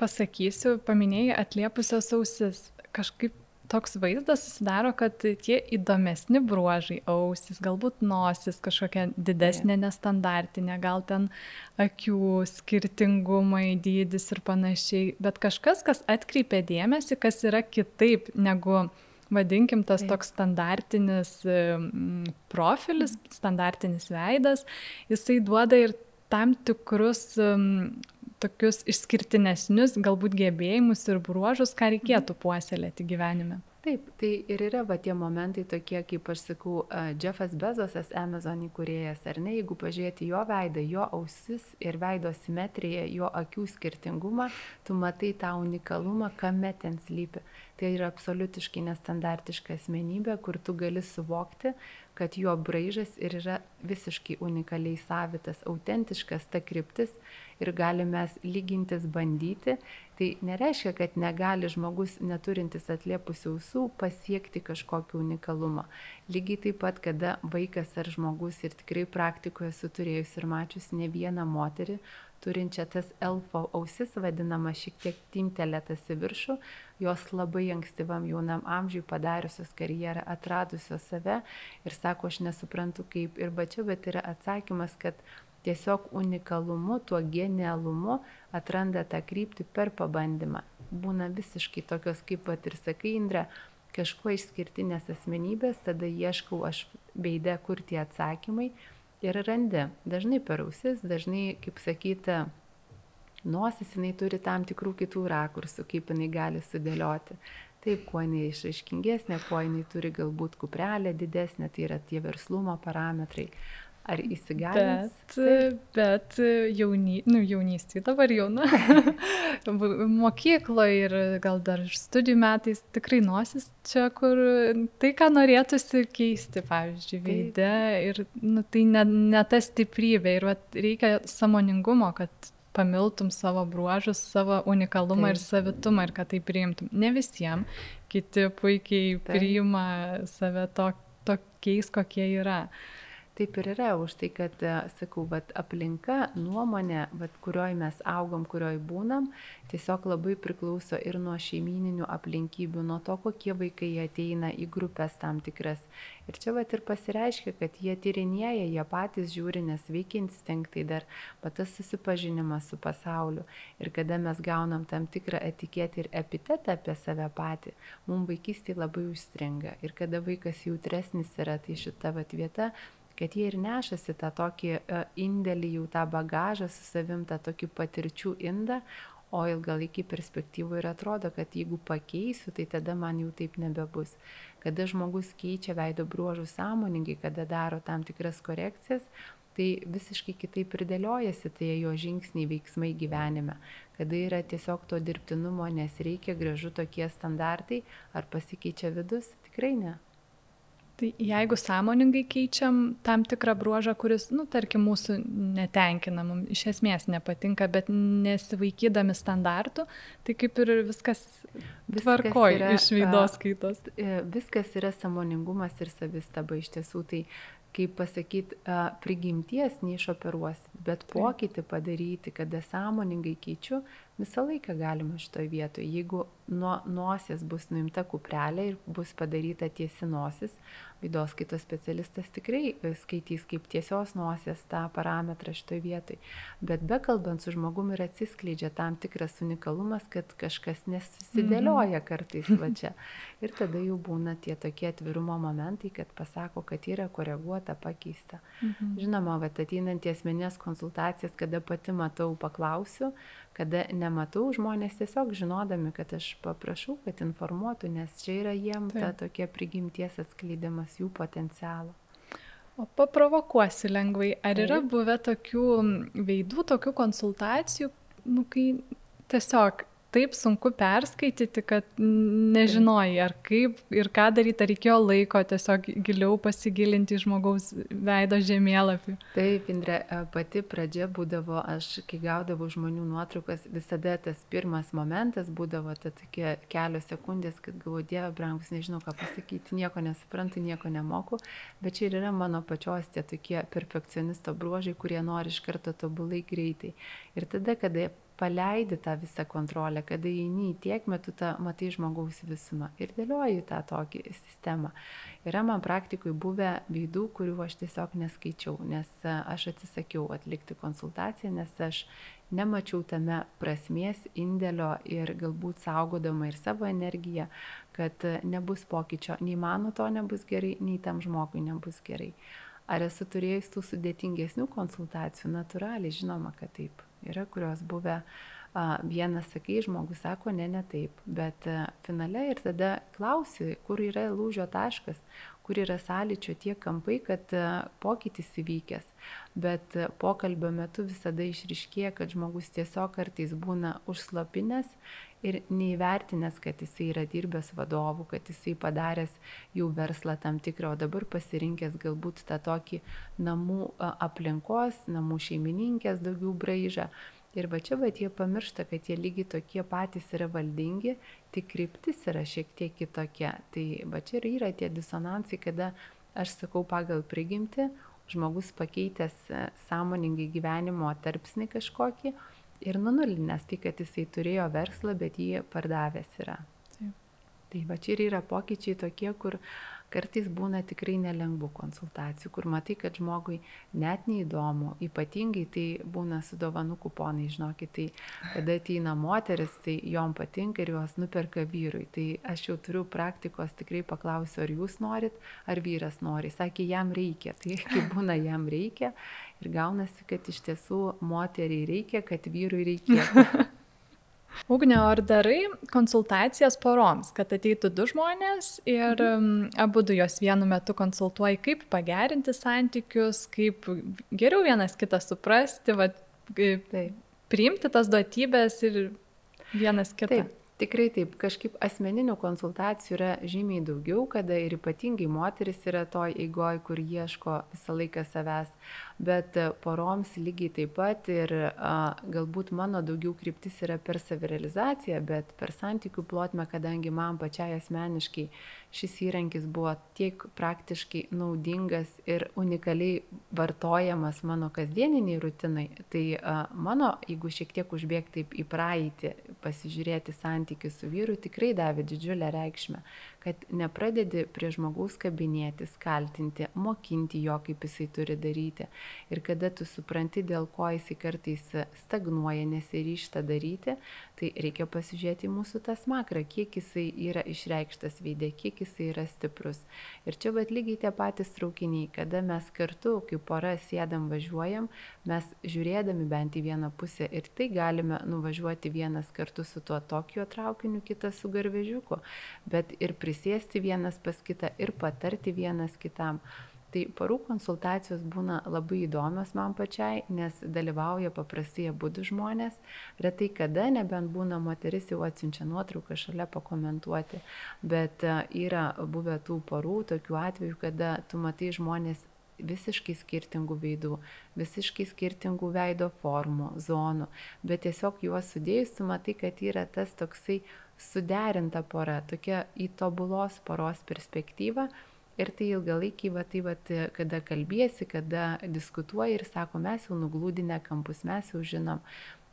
Speaker 1: pasakysiu, paminėjai atliepusios ausis. Kažkaip toks vaizdas susidaro, kad tie įdomesni bruožai - ausis, galbūt nosis kažkokia didesnė nestandartinė, gal ten akių skirtingumai, dydis ir panašiai, bet kažkas, kas atkreipia dėmesį, kas yra kitaip negu vadinkim tas Taip. toks standartinis profilis, mhm. standartinis veidas, jisai duoda ir tam tikrus tokius išskirtinesnius galbūt gebėjimus ir bruožus, ką reikėtų mhm. puoselėti gyvenime.
Speaker 2: Taip, tai ir yra va tie momentai tokie, kaip aš sakau, Jeffas Bezosas, Amazon įkūrėjas, ar ne, jeigu pažiūrėti jo veidą, jo ausis ir veido simetriją, jo akių skirtingumą, tu matai tą unikalumą, kame ten slypi. Tai yra absoliutiškai nestandartiška asmenybė, kur tu gali suvokti, kad jo braižas ir yra visiškai unikaliai savitas, autentiškas ta kryptis ir galime lygintis bandyti, tai nereiškia, kad negali žmogus neturintis atliepusių ausų pasiekti kažkokį unikalumą. Lygiai taip pat, kada vaikas ar žmogus ir tikrai praktikoje esu turėjus ir mačius ne vieną moterį, turinčią tas elfo ausis, vadinama šiek tiek timtelėtas į viršų, jos labai ankstyvam jaunam amžiui padariusios karjerą, atradusios save ir sako, aš nesuprantu kaip ir va čia, bet yra atsakymas, kad tiesiog unikalumu, tuo genialumu atranda tą kryptį per pabandymą. Būna visiškai tokios, kaip pat ir sakai, Indra, kažkuo išskirtinės asmenybės, tada ieškau aš beide, kur tie atsakymai ir randi. Dažnai per ausis, dažnai, kaip sakyti, nosis jinai turi tam tikrų kitų rakursų, kaip jinai gali sudėlioti. Taip, kuo jinai išaiškingesnė, kuo jinai turi galbūt kuprelę didesnę, tai yra tie verslumo parametrai. Ar įsigalins?
Speaker 1: Bet, bet jauny, nu, jaunystėje dabar jauna, mokykloje ir gal dar studijų metais tikrai nosis čia, kur tai, ką norėtųsi keisti, pavyzdžiui, veide ir nu, tai ne, ne ta stiprybė ir vat, reikia samoningumo, kad pamiltum savo bruožus, savo unikalumą Taip. ir savitumą ir kad tai priimtum. Ne visiems, kiti puikiai Taip. priima save to, tokiais, kokie yra.
Speaker 2: Taip ir yra, už tai, kad, e, sakau, vat, aplinka, nuomonė, vat, kurioj mes augom, kurioj būnam, tiesiog labai priklauso ir nuo šeimininių aplinkybių, nuo to, kokie vaikai ateina į grupės tam tikras. Ir čia vat ir pasireiškia, kad jie tyrinėja, jie patys žiūri, nes veikia instinktai dar, bet tas susipažinimas su pasauliu. Ir kada mes gaunam tam tikrą etiketį ir epitetą apie save patį, mums vaikystėje labai užstringa. Ir kada vaikas jautresnis yra, tai šita vat vieta kad jie ir nešasi tą tokį e, indėlį, jau tą bagažą su savim, tą tokį patirčių indą, o ilgalaikį perspektyvų ir atrodo, kad jeigu pakeisiu, tai tada man jau taip nebebus. Kada žmogus keičia veido bruožų sąmoningai, kada daro tam tikras korekcijas, tai visiškai kitaip ir dėliojasi tie jo žingsniai, veiksmai gyvenime. Kada yra tiesiog to dirbtinumo, nes reikia gražu tokie standartai, ar pasikeičia vidus, tikrai ne.
Speaker 1: Tai jeigu sąmoningai keičiam tam tikrą bruožą, kuris, nu, tarkim, mūsų netenkina, mums iš esmės nepatinka, bet nesivaikydami standartų, tai kaip ir viskas, viskas tvarkoja iš veidos skaitos.
Speaker 2: E, viskas yra sąmoningumas ir savistaba iš tiesų. Tai kaip pasakyti, prigimties neišoperuosi, bet pokytį padaryti, kada sąmoningai keičiu, visą laiką galima šitoje vietoje. Jeigu nuo nosies bus nuimta kuprelė ir bus padaryta tiesi nosis, Vaidos skaitos specialistas tikrai e, skaitys kaip tiesios nosies tą parametrą šitoje vietoje. Bet bekalbant su žmogumi ir atsiskleidžia tam tikras unikalumas, kad kažkas nesusidėlioja mhm. kartais va čia. Ir tada jau būna tie tokie atvirumo momentai, kad pasako, kad yra koreguota, pakeista. Mhm. Žinoma, va ateinant į asmenės konsultacijas, kada pati matau, paklausiu, kada nematau, žmonės tiesiog žinodami, kad aš paprašau, kad informuotų, nes čia yra jiem Taip. ta tokia prigimties atskleidimas jų potencialo.
Speaker 1: O paprovokuosi lengvai, ar yra buvę tokių veidų, tokių konsultacijų, nu, kai tiesiog taip sunku perskaityti, kad nežinojai, ar kaip ir ką daryti, ar reikėjo laiko tiesiog giliau pasigilinti į žmogaus veido žemėlapį.
Speaker 2: Taip, Indre, pati pradžia būdavo, aš kai gaudavau žmonių nuotraukas, visada tas pirmas momentas būdavo, ta tokie kelios sekundės, kad galvoju, Dieve, brangus, nežinau ką pasakyti, nieko nesuprantu, nieko nemoku, bet čia ir yra mano pačios tie tokie perfekcionisto bruožai, kurie nori iš karto tobulai greitai. Ir tada, kada paleidi tą visą kontrolę, kada įeini į tiek metų tą matai žmogaus visumą ir dėlioji tą tokį sistemą. Yra man praktikui buvę veidų, kurių aš tiesiog neskaičiau, nes e, aš atsisakiau atlikti konsultaciją, nes aš nemačiau tame prasmės, indėlio ir galbūt saugodama ir savo energiją, kad e, nebus pokyčio, nei mano to nebus gerai, nei tam žmogui nebus gerai. Ar esu turėjus tų sudėtingesnių konsultacijų? Naturaliai, žinoma, kad taip. Yra, kurios buvę vienas sakai, žmogus sako, ne, ne taip, bet finale ir tada klausi, kur yra lūžio taškas, kur yra sąlyčio tie kampai, kad pokytis įvykęs. Bet pokalbio metu visada išriškėja, kad žmogus tiesiog kartais būna užslapinės ir neįvertinęs, kad jisai yra dirbęs vadovų, kad jisai padaręs jau verslą tam tikrą, o dabar pasirinkęs galbūt tą tokį namų aplinkos, namų šeimininkės daugiau braižą. Ir va čia, bet jie pamiršta, kad jie lygiai tokie patys yra valdingi, tik kryptis yra šiek tiek kitokia. Tai va čia ir yra tie disonansai, kada aš sakau pagal prigimti, žmogus pakeitęs e, sąmoningai gyvenimo tarpsnį kažkokį, ir nunulinęs tai, kad jisai turėjo verslą, bet jį pardavęs yra. Taip. Tai va čia ir yra pokyčiai tokie, kur kartais būna tikrai nelengvų konsultacijų, kur matai, kad žmogui net neįdomu, ypatingai tai būna su dovanų kuponai, žinokit, tai kada ateina moteris, tai jom patinka ir juos nuperka vyrui. Tai aš jau turiu praktikos, tikrai paklausiu, ar jūs norit, ar vyras nori. Sakė, jam reikia. Tai kai būna jam reikia, Ir gaunasi, kad iš tiesų moteriai reikia, kad vyrui reikėtų.
Speaker 1: Ugne, ar darai konsultacijas poroms, kad ateitų du žmonės ir mhm. abu du jos vienu metu konsultuoji, kaip pagerinti santykius, kaip geriau vienas kitą suprasti, va, Taip. priimti tas duotybės ir vienas kitą.
Speaker 2: Taip. Tikrai taip, kažkaip asmeninių konsultacijų yra žymiai daugiau, kada ir ypatingai moteris yra toj eigoj, kur ieško visą laiką savęs. Bet e, poroms lygiai taip pat ir a, galbūt mano daugiau kryptis yra per savirealizaciją, bet per santykių plotmę, kadangi man pačiai asmeniškai šis įrankis buvo tiek praktiškai naudingas ir unikaliai vartojamas mano kasdieniniai rutinai, tai a, mano, jeigu šiek tiek užbėgti į praeitį, pasižiūrėti santykių su vyru, tikrai davė didžiulę reikšmę kad nepradedi prie žmogaus kabinėtis, kaltinti, mokinti jo, kaip jisai turi daryti. Ir kada tu supranti, dėl ko jisai kartais stagnuoja, nesiryšta daryti, tai reikia pasižiūrėti mūsų tą smakrą, kiek jisai yra išreikštas veidė, kiek jisai yra stiprus. Ir čia bet lygiai tie patys traukiniai, kada mes kartu, kaip pora sėdam važiuojam, mes žiūrėdami bent į vieną pusę ir tai galime nuvažiuoti vienas kartu su tuo Tokijo traukiniu, kitas su garvežiuku, bet ir prisėsti prisėsti vienas pas kitą ir patarti vienas kitam. Tai parų konsultacijos būna labai įdomios man pačiai, nes dalyvauja paprastai abu žmonės. Retai kada, nebent būna moteris jau atsiunčia nuotrauką šalia pakomentuoti, bet e, yra buvę tų parų, tokių atvejų, kada tu matai žmonės visiškai skirtingų veidų, visiškai skirtingų veido formų, zonų, bet tiesiog juos sudėjus, tu matai, kad yra tas toksai suderinta pora, tokia į tobulos poros perspektyva. Ir tai ilgalaikiai, va, tai va, kada kalbėsi, kada diskutuoji ir sako, mes jau nuglūdinę kampus, mes jau žinom.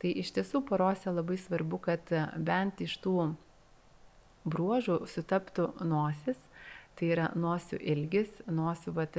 Speaker 2: Tai iš tiesų porose labai svarbu, kad bent iš tų bruožų sutaptų nosis, Tai yra nosių ilgis, nosių, vat,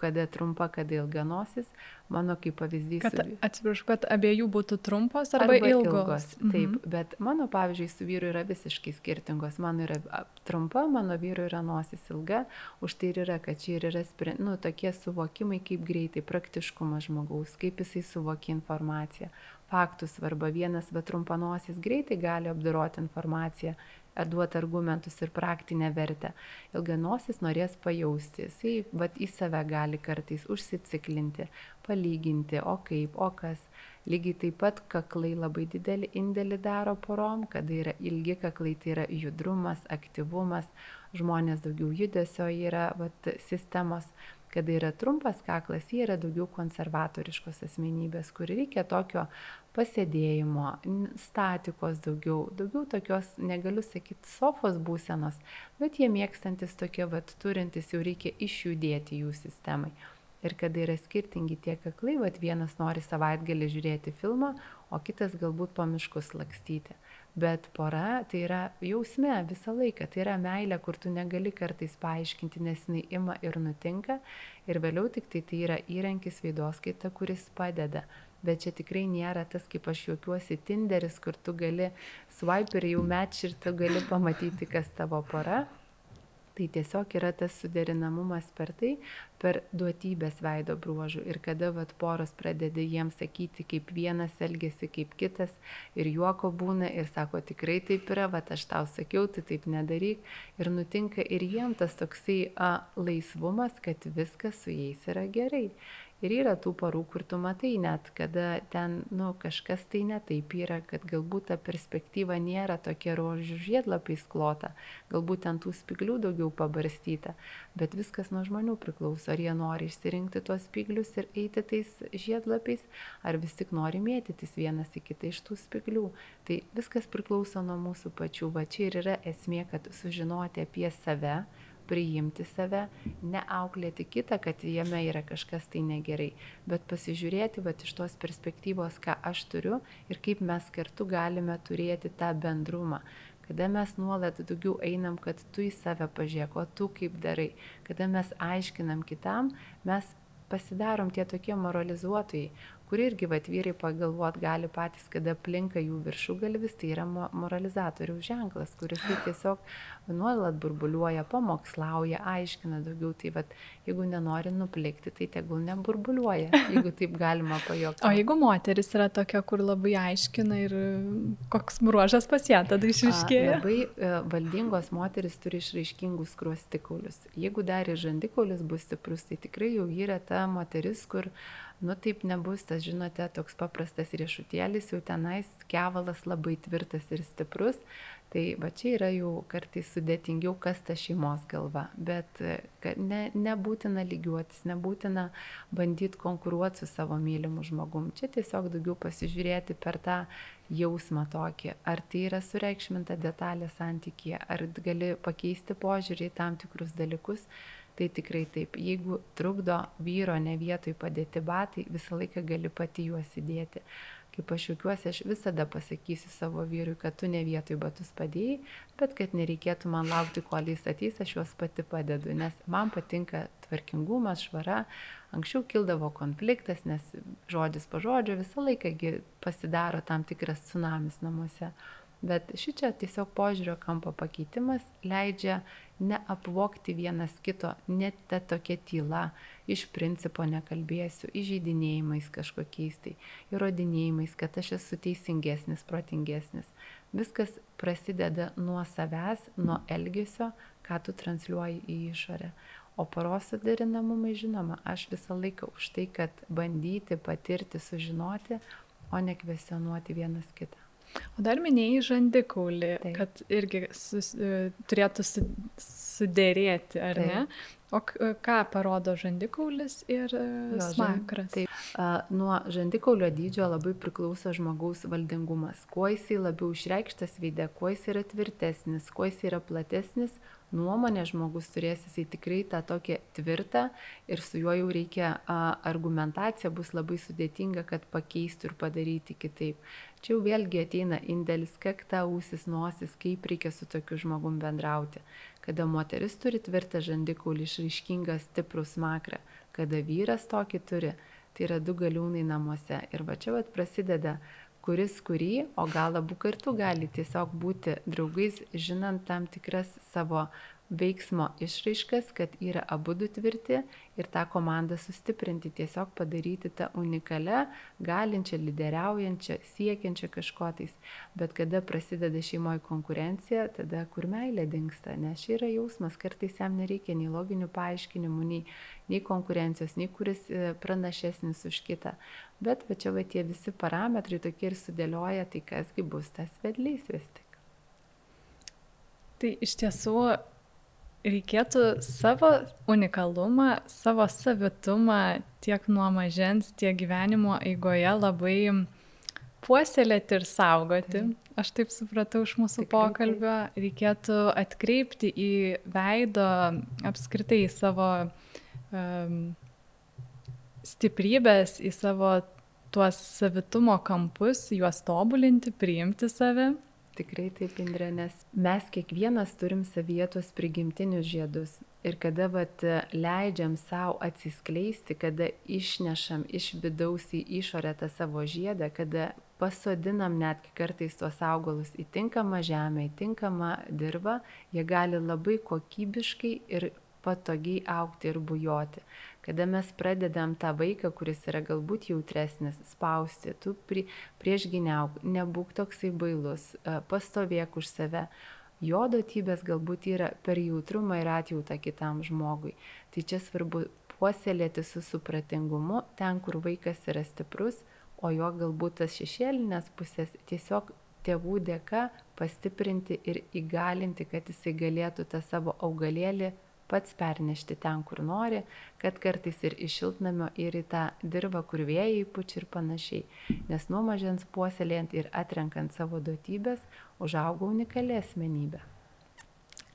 Speaker 2: kada trumpa, kada ilga nosis. Mano kaip pavyzdys.
Speaker 1: Kad, atsiprašau, kad abiejų būtų trumpos arba, arba ilgos. ilgos.
Speaker 2: Taip, mhm. bet mano pavyzdžiui su vyru yra visiškai skirtingos. Mano yra trumpa, mano vyru yra nosis ilga. Už tai ir yra, kad čia ir yra nu, tokie suvokimai, kaip greitai, praktiškumas žmogaus, kaip jisai suvokia informaciją. Faktų svarba. Vienas, bet trumpanosis greitai gali apdoroti informaciją duoti argumentus ir praktinę vertę. Ilganosis norės pajausti, jisai vat, į save gali kartais užsiciklinti, palyginti, o kaip, o kas. Lygiai taip pat kaklai labai didelį indėlį daro porom, kada yra ilgi kaklai, tai yra judrumas, aktyvumas, žmonės daugiau judesio yra vat, sistemos kada yra trumpas kaklas, jie yra daugiau konservatoriškos asmenybės, kur reikia tokio pasėdėjimo, statikos daugiau, daugiau tokios, negaliu sakyti, sofos būsenos, bet jie mėgstantis tokie, vad, turintis jau reikia išjudėti jų sistemai. Ir kada yra skirtingi tie kaklai, vad vienas nori savaitgalį žiūrėti filmą, o kitas galbūt po miškus lakstyti. Bet pora tai yra jausme visą laiką, tai yra meilė, kur tu negali kartais paaiškinti, nes jinai ima ir nutinka. Ir vėliau tik tai tai yra įrankis veidoskaita, kuris padeda. Bet čia tikrai nėra tas, kaip aš juokiuosi, Tinderis, kur tu gali swipe ir jau match ir tu gali pamatyti, kas tavo pora. Tai tiesiog yra tas suderinamumas per tai, per duotybės veido bruožų. Ir kada vat poros pradeda jiems sakyti, kaip vienas elgesi, kaip kitas, ir juoko būna, ir sako, tikrai taip yra, vat aš tau sakiau, tai taip nedaryk. Ir nutinka ir jiems tas toksai a, laisvumas, kad viskas su jais yra gerai. Ir yra tų parų, kur tu matai net, kada ten, nu, kažkas tai netaip yra, kad galbūt ta perspektyva nėra tokia rožių žiedlapiais klota, galbūt ten tų spiglių daugiau pabarstyta, bet viskas nuo žmonių priklauso, ar jie nori išsirinkti tuos spiglius ir eiti tais žiedlapiais, ar vis tik nori mėtytis vienas į kitą iš tų spiglių. Tai viskas priklauso nuo mūsų pačių, va čia ir yra esmė, kad sužinoti apie save, priimti save, neauklėti kitą, kad jame yra kažkas tai negerai, bet pasižiūrėti va iš tos perspektyvos, ką aš turiu ir kaip mes kartu galime turėti tą bendrumą. Kada mes nuolat daugiau einam, kad tu į save pažiūrėk, o tu kaip darai. Kada mes aiškinam kitam, mes pasidarom tie tokie moralizuotojai, kur irgi vat vyrai pagalvot gali patys, kada aplinka jų viršugalvis, tai yra moralizatoriaus ženklas, kuris tiesiog nuolat burbuliuoja, pamokslauja, aiškina daugiau. Tai vat, jeigu nenori nuplikti, tai tegul neburbuliuoja, jeigu taip galima pajokti.
Speaker 1: O jeigu moteris yra tokia, kur labai aiškina ir koks bruožas pas ją tada išriškėja?
Speaker 2: Labai e, valdingos moteris turi išraiškingus kruostikaulius. Jeigu dar ir žandikaulis bus stiprus, tai tikrai jau yra ta moteris, kur nu taip nebus tas, žinote, toks paprastas riešutėlis, jau tenais kevalas labai tvirtas ir stiprus. Tai va čia yra jau kartais sudėtingiau, kas ta šeimos galva. Bet ne, nebūtina lygiuotis, nebūtina bandyti konkuruoti su savo mylimu žmogum. Čia tiesiog daugiau pasižiūrėti per tą jausmą tokį, ar tai yra sureikšminta detalė santykėje, ar gali pakeisti požiūrį į tam tikrus dalykus Tai tikrai taip, jeigu trukdo vyro ne vietoj padėti batai, visą laiką gali pati juos įdėti. Kaip aš juokiuosi, aš visada pasakysiu savo vyrui, kad tu ne vietoj batus padėjai, bet kad nereikėtų man laukti, kol jis ateis, aš juos pati padedu, nes man patinka tvarkingumas, švara. Anksčiau kildavo konfliktas, nes žodis po žodžio visą laiką pasidaro tam tikras tsunamis namuose. Bet šičia tiesiog požiūrio kampo pakeitimas leidžia neapvokti vienas kito, net ta tokia tyla, iš principo nekalbėsiu, įžeidinėjimais kažkokiais tai, įrodinėjimais, kad aš esu teisingesnis, protingesnis. Viskas prasideda nuo savęs, nuo elgesio, ką tu transliuoji į išorę. O poros suderinamumai, žinoma, aš visą laiką už tai, kad bandyti, patirti, sužinoti, o ne kvesionuoti vienas kitą.
Speaker 1: O dar minėjai žandikaulį, Taip. kad irgi sus, e, turėtų su, sudėrėti, ar Taip. ne? O ką parodo žandikaulis ir e, jo, smakras?
Speaker 2: Taip, nuo žandikaulio dydžio labai priklauso žmogaus valdingumas. Kuo jisai labiau išreikštas veidė, kuo jis yra tvirtesnis, kuo jis yra platesnis, nuomonę žmogus turės jisai tikrai tą tokią tvirtą ir su juo jau reikia argumentacija bus labai sudėtinga, kad pakeistų ir padaryti kitaip. Čia jau vėlgi ateina indėlis, kakta, ausis, nosis, kaip reikia su tokiu žmogum bendrauti. Kada moteris turi tvirtą žandikaulį, išraiškingą stiprų smakrą, kada vyras tokį turi, tai yra du galiūnai namuose. Ir va čia vat prasideda kuris kurį, o gal abu kartu gali tiesiog būti draugais, žinant tam tikras savo veiksmo išraiškas, kad yra abu du tvirti ir tą komandą sustiprinti, tiesiog padaryti tą unikalią, galinčią, lyderiaujančią, siekiančią kažkotais. Bet kada prasideda šeimoje konkurencija, tada kur meilė dinksta, nes čia yra jausmas, kartais jam nereikia nei loginių paaiškinimų, nei, nei konkurencijos, nei kuris e, pranašesnis už kitą. Bet va čia va tie visi parametrai tokie ir sudėlioja, tai kasgi bus tas vedlys vis tik.
Speaker 1: Tai iš tiesų reikėtų savo unikalumą, savo savitumą tiek nuo mažens, tiek gyvenimo eigoje labai puoselėti ir saugoti. Aš taip supratau iš mūsų Tikrai, pokalbio, reikėtų atkreipti į veido apskritai į savo um, stiprybės, į savo tuos savitumo kampus, juos tobulinti, priimti save
Speaker 2: Tikrai taip, Indrė, nes mes kiekvienas turim savyje tuos prigimtinius žiedus. Ir kada vat, leidžiam savo atsiskleisti, kada išnešam iš vidaus į išorę tą savo žiedą, kada pasodinam netgi kartais tuos augalus į tinkamą žemę, į tinkamą dirbą, jie gali labai kokybiškai ir patogiai aukti ir bujoti. Kada mes pradedam tą vaiką, kuris yra galbūt jautresnis, spausti, tu pri, prieš giniauk, nebūk toksai bailus, e, pastovėk už save. Jo duotybės galbūt yra per jautrumą ir atjautą kitam žmogui. Tai čia svarbu puoselėti su supratingumu ten, kur vaikas yra stiprus, o jo galbūt tas šešėlinės pusės tiesiog tėvų dėka pastiprinti ir įgalinti, kad jisai galėtų tą savo augalėlį pats pernešti ten, kur nori, kad kartais ir iš šiltnamio ir į tą dirbą, kur vėjai pučia ir panašiai. Nes nuo mažens puoselėjant ir atrenkant savo duotybės, užauga unikali asmenybė.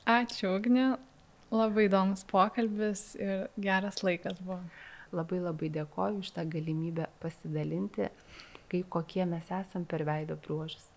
Speaker 1: Ačiū, Ugnė. Labai įdomus pokalbis ir geras laikas buvo.
Speaker 2: Labai labai dėkoju už tą galimybę pasidalinti, kaip kokie mes esam per veido bruožus.